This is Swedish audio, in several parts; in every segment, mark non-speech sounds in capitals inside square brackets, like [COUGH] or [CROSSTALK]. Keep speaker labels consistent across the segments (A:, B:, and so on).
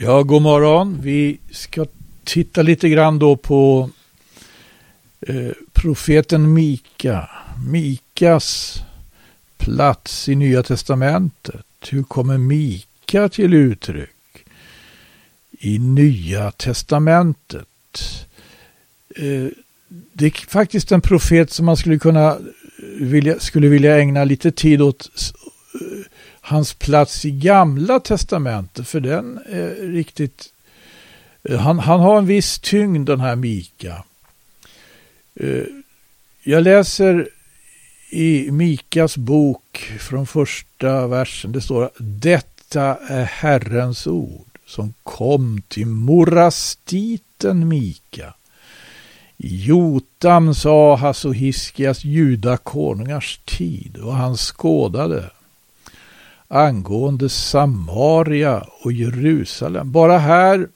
A: Ja, god morgon. Vi ska titta lite grann då på eh, profeten Mika. Mikas plats i Nya Testamentet. Hur kommer Mika till uttryck i Nya Testamentet? Eh, det är faktiskt en profet som man skulle kunna vilja, skulle vilja ägna lite tid åt eh, hans plats i gamla testamentet, för den är riktigt... Eh, han, han har en viss tyngd den här Mika. Eh, jag läser i Mikas bok från första versen, det står Detta är Herrens ord som kom till morastiten Mika. I Jotams, Ahas och Hiskias judakonungars tid och han skådade angående Samaria och Jerusalem. Bara här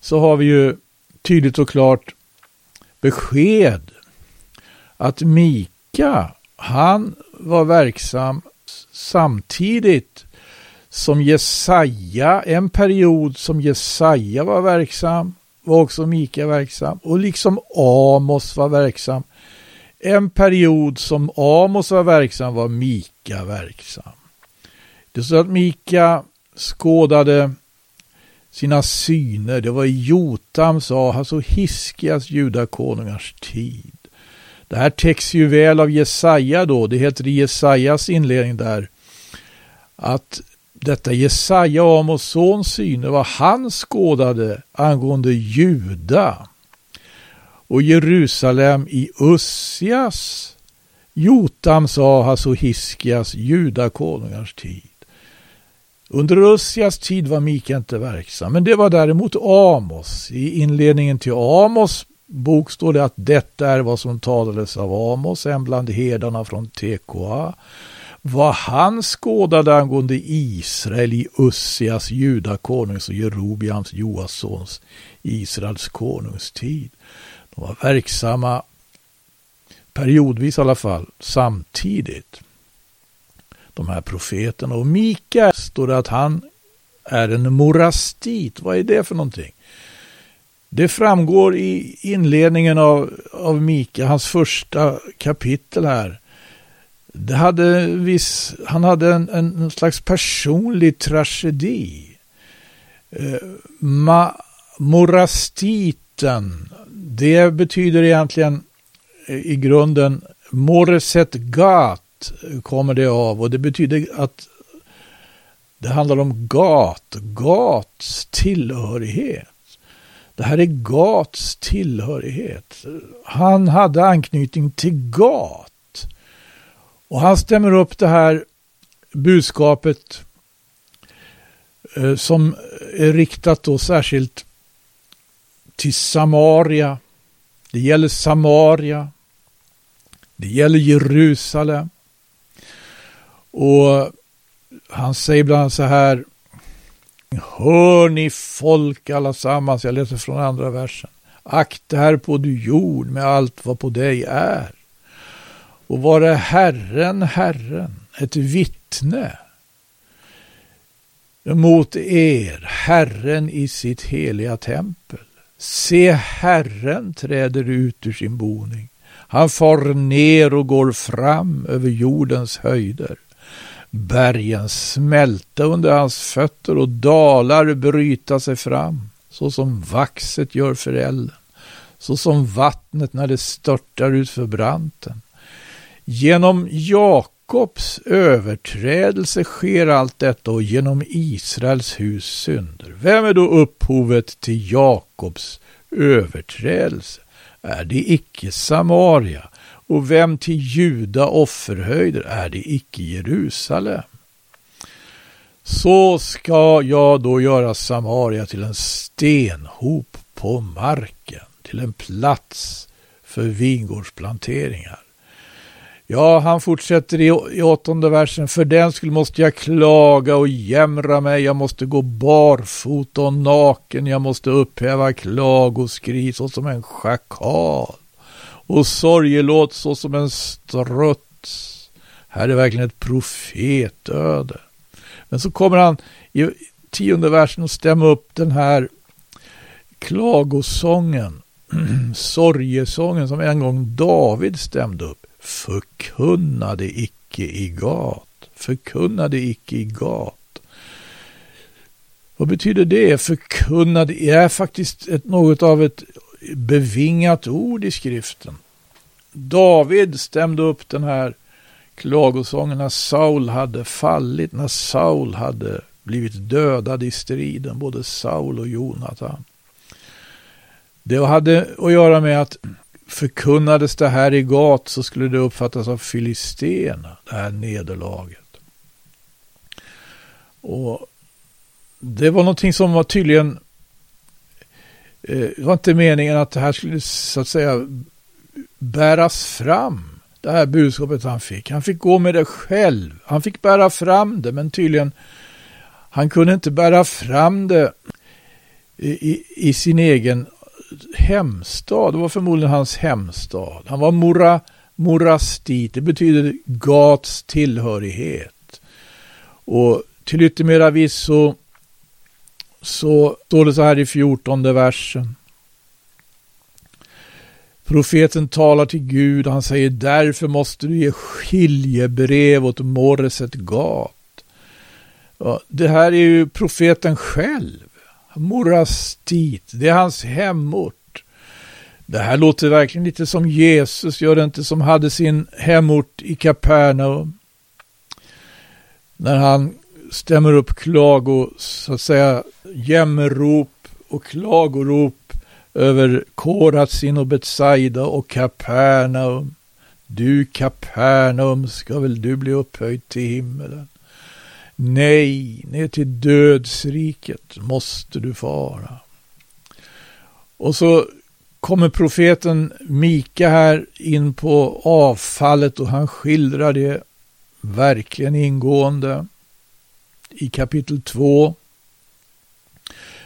A: så har vi ju tydligt och klart besked att Mika, han var verksam samtidigt som Jesaja, en period som Jesaja var verksam, var också Mika verksam. Och liksom Amos var verksam, en period som Amos var verksam var Mika verksam. Det står att Mika skådade sina syner. Det var i Jotams, Ahas och Hiskias judakonungars tid. Det här täcks ju väl av Jesaja då. Det heter i Jesajas inledning där att detta Jesaja, Amos sons syner, var han skådade angående Juda och Jerusalem i Ussias, Jotams, Ahas och Hiskias judakonungars tid. Under Ussias tid var Mika inte verksam, men det var däremot Amos. I inledningen till Amos bok står det att detta är vad som talades av Amos, en bland herdarna från Tekoa. Vad han skådade angående Israel i Ussias judakonungs och Jerobiams Joassons Israels konungstid. De var verksamma periodvis i alla fall samtidigt de här profeterna. Och Mika står det att han är en morastit. Vad är det för någonting? Det framgår i inledningen av, av Mika, hans första kapitel här. Det hade viss, han hade en, en slags personlig tragedi. Eh, ma, morastiten, det betyder egentligen eh, i grunden Moreset Gat kommer det av och det betyder att det handlar om gat, gats tillhörighet. Det här är Gats tillhörighet. Han hade anknytning till Gat. Och han stämmer upp det här budskapet eh, som är riktat då särskilt till Samaria. Det gäller Samaria. Det gäller Jerusalem. Och han säger bland annat så här. Hör ni folk allasammans, jag läser från andra versen. Akta här på du jord med allt vad på dig är. Och vare Herren, Herren, ett vittne mot er, Herren i sitt heliga tempel. Se, Herren träder ut ur sin boning. Han far ner och går fram över jordens höjder. Bergen smälta under hans fötter och dalar bryta sig fram, så som vaxet gör för elden, så som vattnet när det störtar ut för branten. Genom Jakobs överträdelse sker allt detta och genom Israels hus synder. Vem är då upphovet till Jakobs överträdelse? Är det icke Samaria? Och vem till Juda offerhöjder är det icke Jerusalem? Så ska jag då göra Samaria till en stenhop på marken, till en plats för vingårdsplanteringar. Ja, han fortsätter i, i åttonde versen. För den skulle måste jag klaga och jämra mig. Jag måste gå barfota och naken. Jag måste upphäva klagoskri såsom en schakal och sorgelåt såsom en struts. Här är verkligen ett profetöde. Men så kommer han i, tionde versen och stämma upp den här klagosången, [CLEARS THROAT] sorgesången som en gång David stämde upp. Förkunnade icke i gat, förkunnade icke i gat. Vad betyder det? Förkunnade är faktiskt ett, något av ett bevingat ord i skriften. David stämde upp den här klagosången när Saul hade fallit, när Saul hade blivit dödad i striden, både Saul och Jonatan. Det hade att göra med att förkunnades det här i gat så skulle det uppfattas av filisterna, det här nederlaget. Och det var någonting som var tydligen, Eh, det var inte meningen att det här skulle så att säga bäras fram det här budskapet han fick. Han fick gå med det själv. Han fick bära fram det, men tydligen han kunde inte bära fram det i, i sin egen hemstad. Det var förmodligen hans hemstad. Han var Mora, Morastit. Det betyder Gats tillhörighet. Och till yttermera visso så står det så här i fjortonde versen. Profeten talar till Gud och han säger därför måste du ge skiljebrev åt Morset gat. Ja, det här är ju profeten själv. Morastit, det är hans hemort. Det här låter verkligen lite som Jesus, gör det inte, som hade sin hemort i Kapernaum. När han stämmer upp klago, så att säga, jämmerrop och klagorop över Koratsin och Betsaida och Kapernaum. Du Kapernaum, ska väl du bli upphöjd till himmelen? Nej, ner till dödsriket måste du fara. Och så kommer profeten Mika här in på avfallet och han skildrar det verkligen ingående i kapitel 2.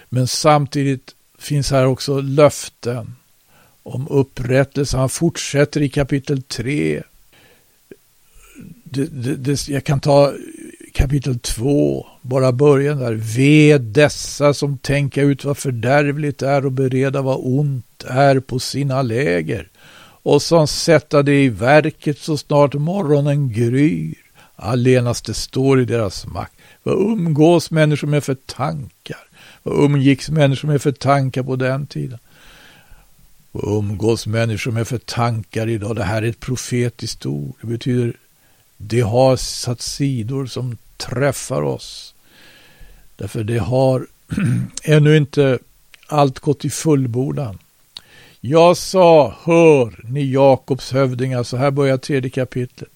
A: Men samtidigt finns här också löften om upprättelse. Han fortsätter i kapitel 3. Det, det, det, jag kan ta kapitel 2, bara början där. Ve dessa som tänka ut vad fördärvligt är och bereda vad ont är på sina läger och som sätta det i verket så snart morgonen gryr. Allenast det står i deras makt. Vad umgås människor med för tankar? Vad umgicks människor med för tankar på den tiden? Vad umgås människor med för tankar idag? Det här är ett profetiskt ord. Det betyder det har satt sidor som träffar oss. Därför det har [CLEARS THROAT] ännu inte allt gått i fullbordan. Jag sa, hör ni Jakobs hövdingar, så här börjar tredje kapitlet.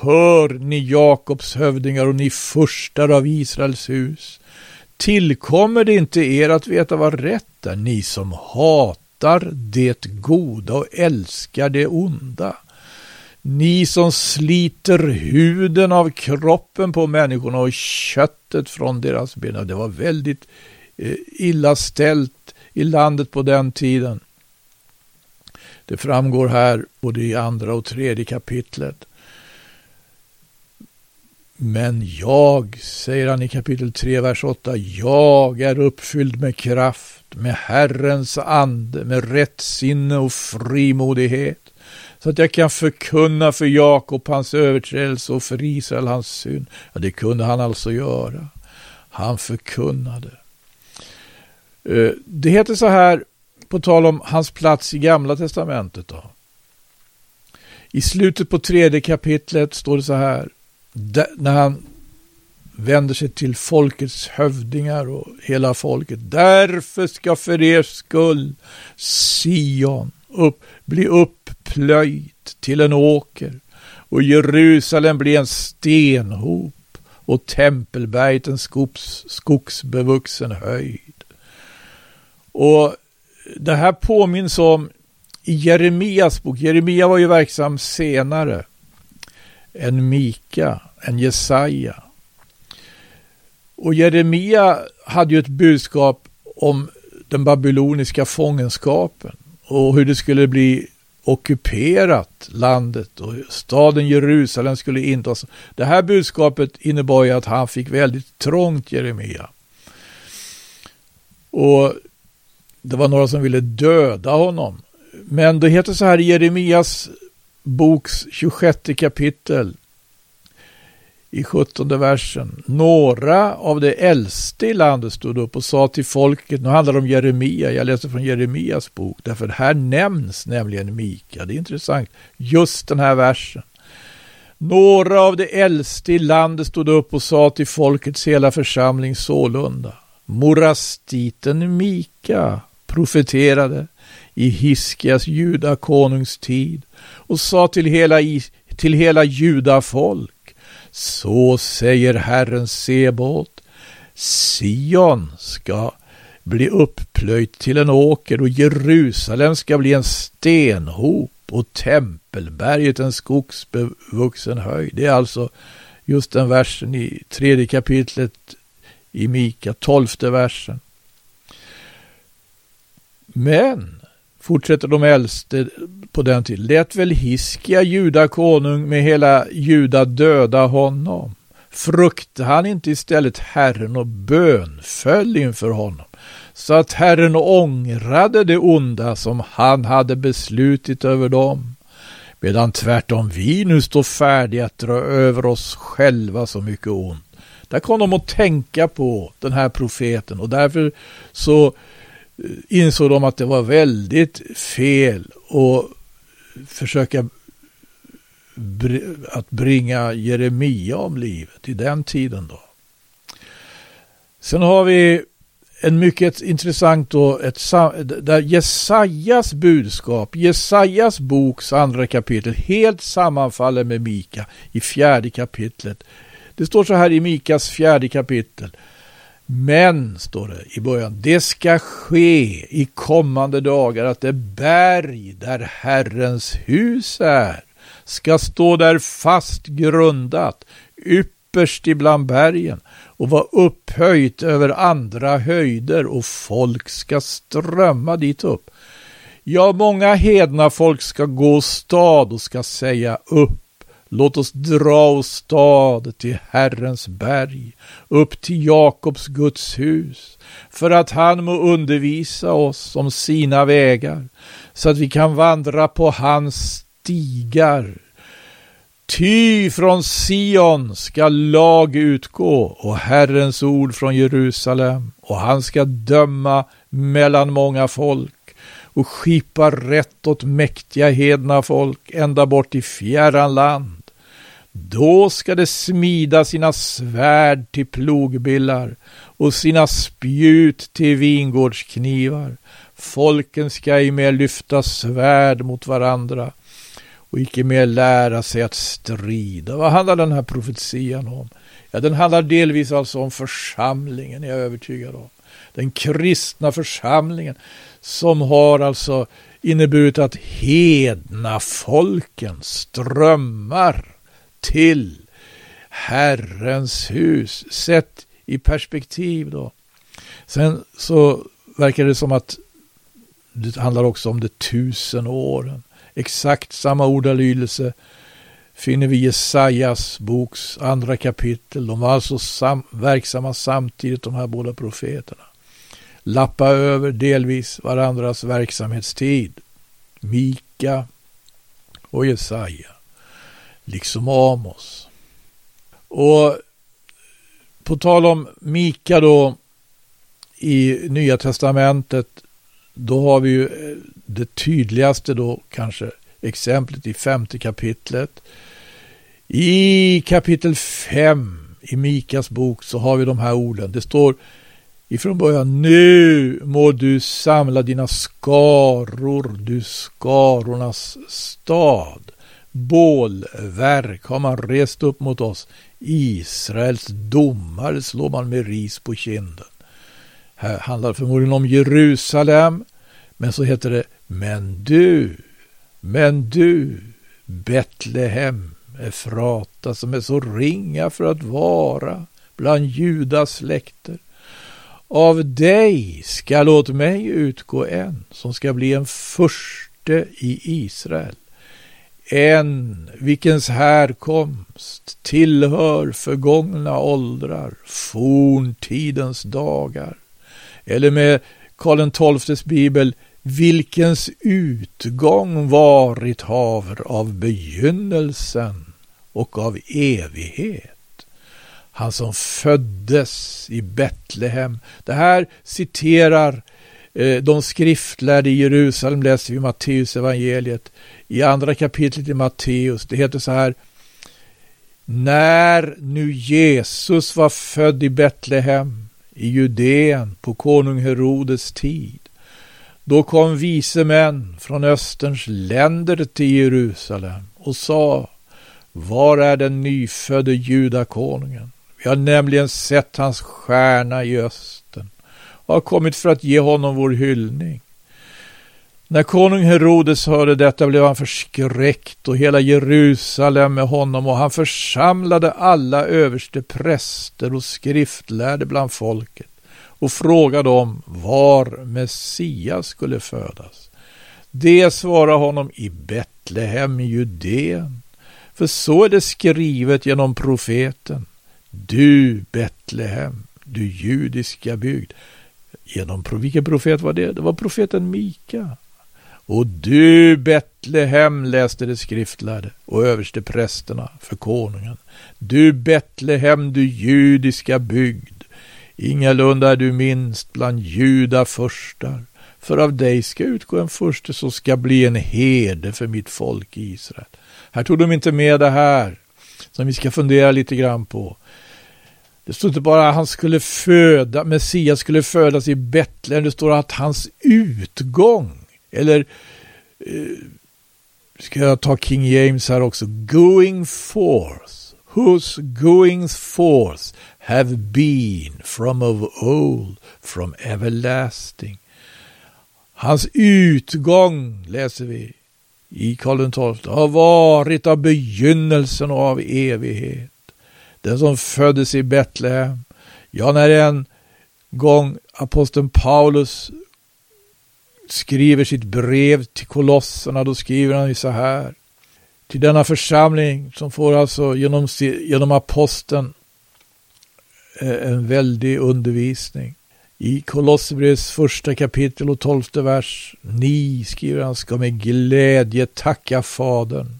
A: Hör ni Jakobs hövdingar och ni furstar av Israels hus. Tillkommer det inte er att veta vad rätt är, ni som hatar det goda och älskar det onda? Ni som sliter huden av kroppen på människorna och köttet från deras ben. Det var väldigt eh, illa ställt i landet på den tiden. Det framgår här både i andra och tredje kapitlet. Men jag, säger han i kapitel 3, vers 8, jag är uppfylld med kraft, med Herrens ande, med rättsinne och frimodighet så att jag kan förkunna för Jakob hans överträdelse och för Israel hans synd. Ja, det kunde han alltså göra. Han förkunnade. Eh, det heter så här, på tal om hans plats i Gamla Testamentet. Då. I slutet på tredje kapitlet står det så här, när han vänder sig till folkets hövdingar och hela folket. Därför ska för er skull Sion upp, bli upplöjt till en åker och Jerusalem bli en stenhop och tempelberget en skogs, skogsbevuxen höjd. Och det här påminns om i Jeremias bok. Jeremia var ju verksam senare en Mika, en Jesaja. Och Jeremia hade ju ett budskap om den babyloniska fångenskapen och hur det skulle bli ockuperat landet och staden Jerusalem skulle intas. Det här budskapet innebar ju att han fick väldigt trångt, Jeremia. Och det var några som ville döda honom. Men det heter så här i Jeremias boks 26 kapitel i 17 versen. Några av de äldste i landet stod upp och sa till folket, nu handlar det om Jeremia, jag läser från Jeremias bok, därför här nämns nämligen Mika, det är intressant, just den här versen. Några av de äldste i landet stod upp och sa till folkets hela församling sålunda. Morastiten Mika profeterade i Hiskias judakonungs tid och sa till hela, till hela judafolk så säger Herren Sebot, Sion ska bli upplöjt till en åker och Jerusalem ska bli en stenhop och tempelberget en skogsbevuxen höjd. Det är alltså just den versen i tredje kapitlet i Mika, tolfte versen. Men, fortsätter de äldste på den tiden, lät väl Hiskia, juda konung, med hela juda döda honom. Fruktade han inte istället Herren och bönföll inför honom, så att Herren ångrade det onda som han hade beslutit över dem, medan tvärtom vi nu står färdiga att dra över oss själva så mycket ont. Där kom de att tänka på den här profeten och därför så insåg de att det var väldigt fel att försöka att bringa Jeremia om livet i den tiden då. Sen har vi en mycket intressant då, ett, där Jesajas budskap, Jesajas boks andra kapitel helt sammanfaller med Mika i fjärde kapitlet. Det står så här i Mikas fjärde kapitel. Men, står det i början, det ska ske i kommande dagar att det berg där Herrens hus är ska stå där fast grundat, ypperst ibland bergen och vara upphöjt över andra höjder och folk ska strömma dit upp. Ja, många hedna folk ska gå stad och ska säga upp Låt oss dra oss stad till Herrens berg, upp till Jakobs Guds hus, för att han må undervisa oss om sina vägar, så att vi kan vandra på hans stigar. Ty från Sion ska lag utgå och Herrens ord från Jerusalem, och han ska döma mellan många folk och skipa rätt åt mäktiga hedna folk ända bort i fjärran land. Då ska de smida sina svärd till plogbillar och sina spjut till vingårdsknivar. Folken ska ej mer lyfta svärd mot varandra och icke mer lära sig att strida. Vad handlar den här profetian om? Ja, den handlar delvis alltså om församlingen, är jag övertygad om. Den kristna församlingen som har alltså inneburit att hedna folken strömmar till Herrens hus. Sett i perspektiv då. Sen så verkar det som att det handlar också om de tusen åren. Exakt samma ordalydelse finner vi i Jesajas boks andra kapitel. De var alltså sam verksamma samtidigt de här båda profeterna. Lappa över delvis varandras verksamhetstid. Mika och Jesaja liksom Amos. Och på tal om Mika då i Nya Testamentet, då har vi ju eh, det tydligaste då kanske exemplet i femte kapitlet. I kapitel 5 i Mikas bok så har vi de här orden. Det står ifrån början Nu må du samla dina skaror, du skarornas stad bålverk har man rest upp mot oss. Israels domare slår man med ris på kinden. Här handlar det förmodligen om Jerusalem, men så heter det Men du, men du, Betlehem, Efrata som är så ringa för att vara bland Judas släkter. Av dig skall åt mig utgå en som ska bli en furste i Israel en vilkens härkomst tillhör förgångna åldrar, forntidens dagar. Eller med Karl XIIs bibel, vilkens utgång varit haver av begynnelsen och av evighet. Han som föddes i Betlehem. Det här citerar eh, de skriftlärde i Jerusalem, läser vi Matteus evangeliet i andra kapitlet i Matteus. Det heter så här. När nu Jesus var född i Betlehem i Judeen på konung Herodes tid då kom vise män från Österns länder till Jerusalem och sa Var är den nyfödde judakonungen? Vi har nämligen sett hans stjärna i östen och har kommit för att ge honom vår hyllning. När konung Herodes hörde detta blev han förskräckt och hela Jerusalem med honom och han församlade alla överste präster och skriftlärde bland folket och frågade dem var Messias skulle födas. Det svarade honom i Betlehem i Judeen. För så är det skrivet genom profeten. Du Betlehem, du judiska bygd. Genom, vilken profet var det? Det var profeten Mika. Och du Betlehem, läste det skriftlärde och överste prästerna för konungen. Du Betlehem, du judiska bygd. Ingalunda är du minst bland juda förstar. För av dig ska utgå en furste som ska bli en herde för mitt folk i Israel. Här tog de inte med det här som vi ska fundera lite grann på. Det står inte bara att han skulle föda, Messias skulle födas i Betlehem, det står att hans utgång, eller eh, ska jag ta King James här också, going forth, whose goings forth have been from of old, from everlasting. Hans utgång, läser vi i Karl XII, har varit av begynnelsen och av evighet. Den som föddes i Betlehem. Ja, när en gång aposteln Paulus skriver sitt brev till kolosserna, då skriver han ju så här. Till denna församling som får alltså genom, genom aposteln eh, en väldig undervisning. I Kolosserbrevets första kapitel och tolfte vers. Ni, skriver han, ska med glädje tacka Fadern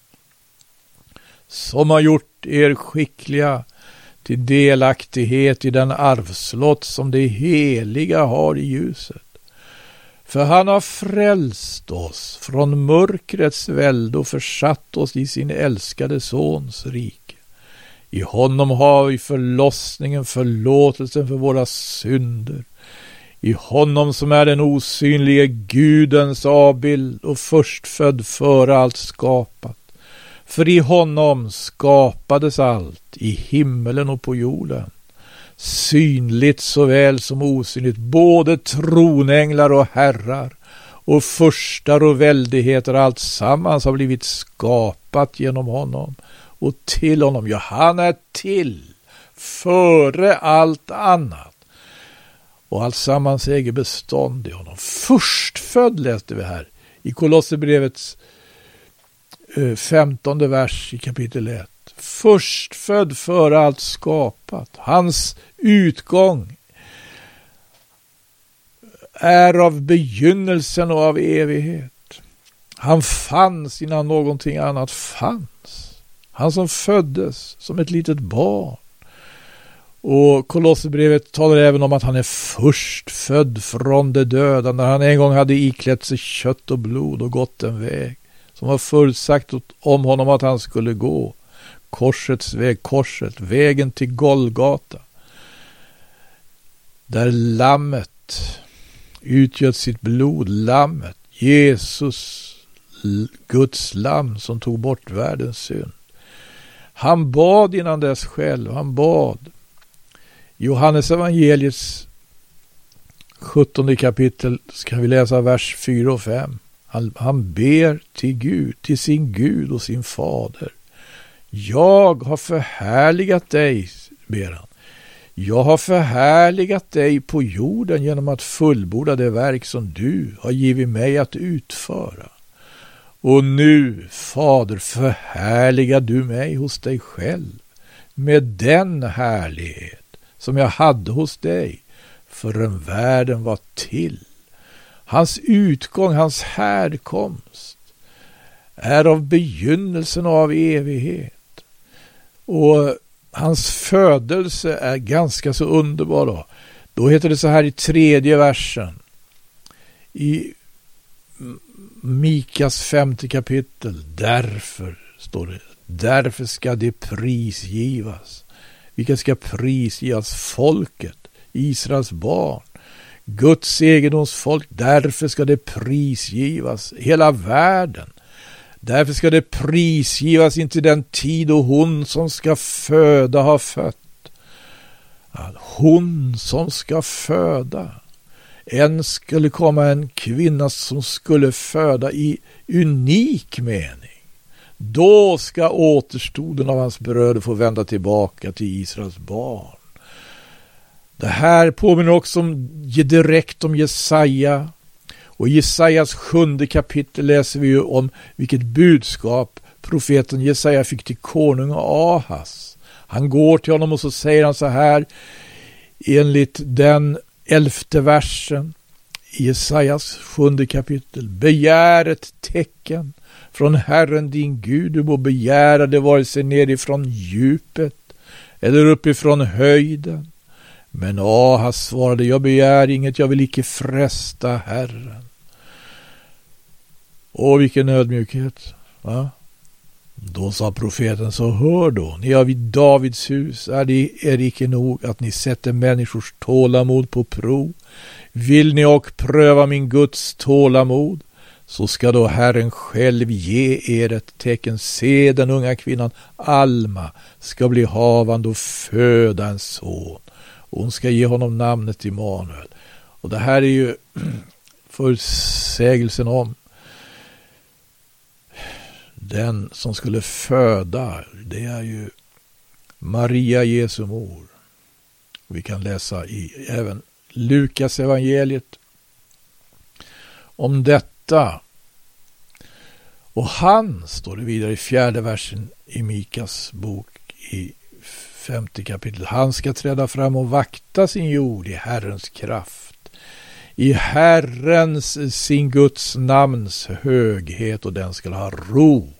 A: som har gjort er skickliga till delaktighet i den arvslott som det heliga har i ljuset. För han har frälst oss från mörkrets välde och försatt oss i sin älskade Sons rike. I honom har vi förlossningen, förlåtelsen för våra synder. I honom som är den osynlige Gudens avbild och förstfödd före allt skapat. För i honom skapades allt, i himmelen och på jorden synligt såväl som osynligt, både tronänglar och herrar och förstar och väldigheter, allt sammans har blivit skapat genom honom och till honom. Ja, han är till före allt annat. Och allt sammans äger bestånd i honom. Förstfödd läste vi här i Kolosserbrevets eh, femtonde vers i kapitel 1 förstfödd före allt skapat. Hans utgång är av begynnelsen och av evighet. Han fanns innan någonting annat fanns. Han som föddes som ett litet barn. Och Kolosserbrevet talar även om att han är först född från de döda när han en gång hade iklätt sig kött och blod och gått en väg som var förutsagt om honom att han skulle gå korsets väg, korset, vägen till Golgata. Där lammet utgöt sitt blod, lammet, Jesus, Guds lamm som tog bort världens synd. Han bad innan dess själv, han bad. Johannes evangeliets 17 kapitel ska vi läsa vers 4 och 5. Han, han ber till Gud, till sin Gud och sin fader. Jag har förhärligat dig, ber han. Jag har förhärligat dig på jorden genom att fullborda det verk som du har givit mig att utföra. Och nu, Fader, förhärligar du mig hos dig själv med den härlighet som jag hade hos dig förrän världen var till. Hans utgång, hans härkomst är av begynnelsen och av evighet. Och hans födelse är ganska så underbar. Då, då heter det så här i tredje versen. I Mikas femte kapitel. Därför, står det, därför ska det prisgivas. Vilka ska prisgivas? Folket, Israels barn. Guds egendomsfolk, därför ska det prisgivas. Hela världen. Därför ska det prisgivas intill den tid då hon som ska föda har fött. Hon som ska föda. Än skulle komma en kvinna som skulle föda i unik mening. Då ska återstoden av hans bröder få vända tillbaka till Israels barn. Det här påminner också om, direkt om Jesaja. Och i Jesajas sjunde kapitel läser vi ju om vilket budskap profeten Jesaja fick till konung Ahas. Han går till honom och så säger han så här enligt den elfte versen i Jesajas sjunde kapitel. Begär ett tecken från Herren din Gud. Du må begära det vare sig nerifrån djupet eller uppifrån höjden. Men Ahas svarade, jag begär inget, jag vill icke fresta Herren. Åh, vilken ödmjukhet. Va? Då sa profeten, så hör då, ni har vid Davids hus, är det er icke nog att ni sätter människors tålamod på prov? Vill ni och pröva min Guds tålamod? Så ska då Herren själv ge er ett tecken. Se, den unga kvinnan Alma ska bli havande och föda en son. Och hon ska ge honom namnet Immanuel. Och det här är ju [CLEARS THROAT] förutsägelsen om den som skulle föda, det är ju Maria Jesu mor. Vi kan läsa i även Lukas evangeliet om detta. Och han, står det vidare i fjärde versen i Mikas bok i femte kapitlet. Han ska träda fram och vakta sin jord i Herrens kraft i Herrens, sin Guds namns höghet och den skall ha ro.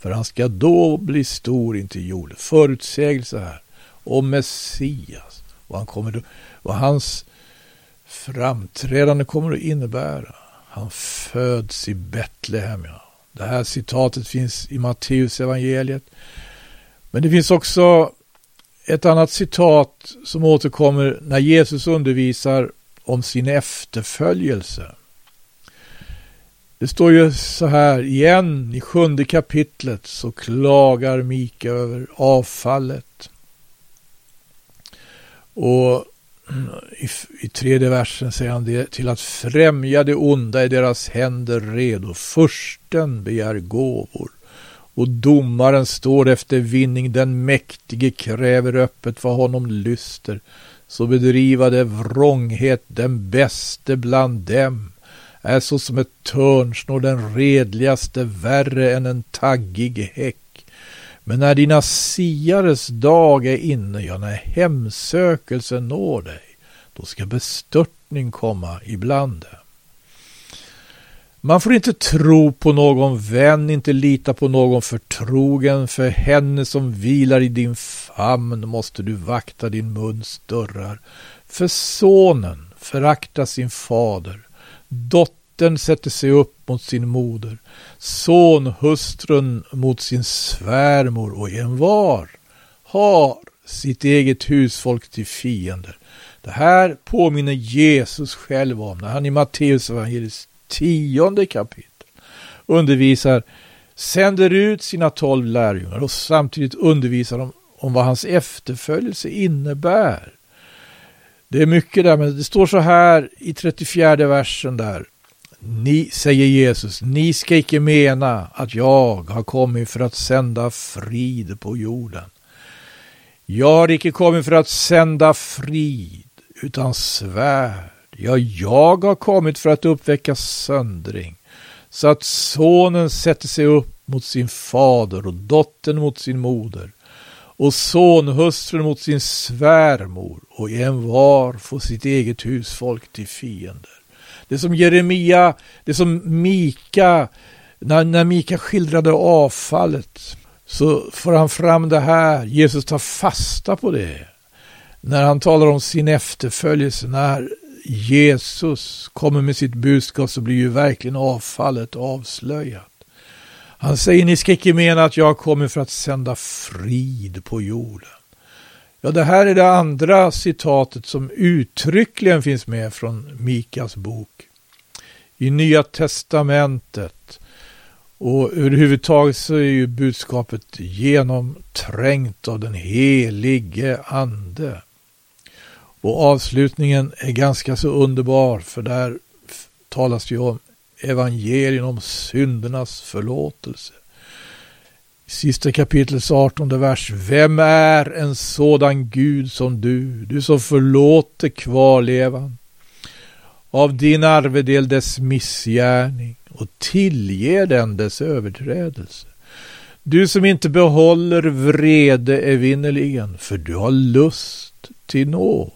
A: För han ska då bli stor intill jorden. Förutsägelse här om Messias. Vad, han kommer, vad hans framträdande kommer att innebära. Han föds i Betlehem. Ja. Det här citatet finns i Matteus evangeliet. Men det finns också ett annat citat som återkommer när Jesus undervisar om sin efterföljelse. Det står ju så här igen i sjunde kapitlet så klagar Mika över avfallet. Och i, i tredje versen säger han det till att främja det onda i deras händer redo. Försten begär gåvor och domaren står efter vinning. Den mäktige kräver öppet vad honom lyster så bedriva det vrånghet den bäste bland dem är så som ett törnsnår den redligaste värre än en taggig häck. Men när dina siares dag är inne, ja, när hemsökelsen når dig, då ska bestörtning komma ibland dem. Man får inte tro på någon vän, inte lita på någon förtrogen. För henne som vilar i din famn måste du vakta din muns dörrar. För sonen föraktar sin fader. Dottern sätter sig upp mot sin moder. Sonhustrun mot sin svärmor och en var har sitt eget husfolk till fiender. Det här påminner Jesus själv om när han i Matteus evangelis tionde kapitel undervisar, sänder ut sina tolv lärjungar och samtidigt undervisar dem om vad hans efterföljelse innebär. Det är mycket där, men det står så här i 34 versen där. Ni, säger Jesus, ni ska icke mena att jag har kommit för att sända frid på jorden. Jag har icke kommit för att sända frid, utan svärd. Ja, jag har kommit för att uppväcka söndring, så att sonen sätter sig upp mot sin fader och dottern mot sin moder och sonhustrun mot sin svärmor och en var får sitt eget husfolk till fiender. Det som Jeremia, det som Mika, när, när Mika skildrade avfallet så får han fram det här. Jesus tar fasta på det. När han talar om sin efterföljelse, när Jesus kommer med sitt budskap så blir ju verkligen avfallet avslöjat. Han säger, ni ska icke mena att jag kommer för att sända frid på jorden. Ja, det här är det andra citatet som uttryckligen finns med från Mikas bok. I Nya Testamentet och överhuvudtaget så är ju budskapet genomträngt av den helige ande. Och avslutningen är ganska så underbar för där talas det ju om evangelium om syndernas förlåtelse. I sista kapitlets 18 vers. Vem är en sådan Gud som du, du som förlåter kvarlevan av din arvedel dess missgärning och tillger den dess överträdelse. Du som inte behåller vrede evinnerligen, för du har lust till nåd.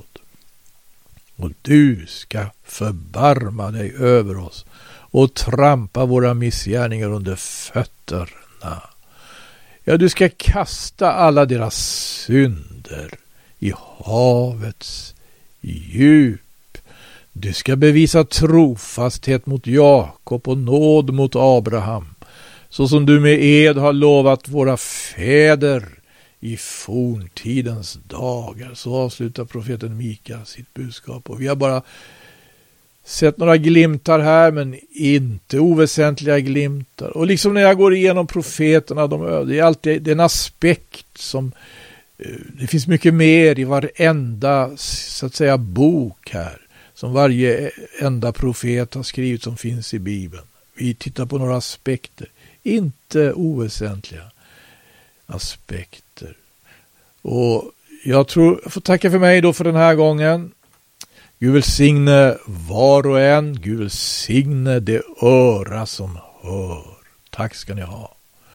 A: Och du ska förbarma dig över oss och trampa våra missgärningar under fötterna. Ja, du ska kasta alla deras synder i havets djup. Du ska bevisa trofasthet mot Jakob och nåd mot Abraham, så som du med ed har lovat våra fäder i forntidens dagar. Så avslutar profeten Mika sitt budskap. Och vi har bara sett några glimtar här, men inte oväsentliga glimtar. Och liksom när jag går igenom profeterna, de, det är alltid en aspekt som eh, det finns mycket mer i varenda så att säga bok här som varje enda profet har skrivit som finns i Bibeln. Vi tittar på några aspekter, inte oväsentliga aspekter. Och jag tror, jag får tacka för mig då för den här gången. Gud välsigne var och en. Gud välsigne det öra som hör. Tack ska ni ha.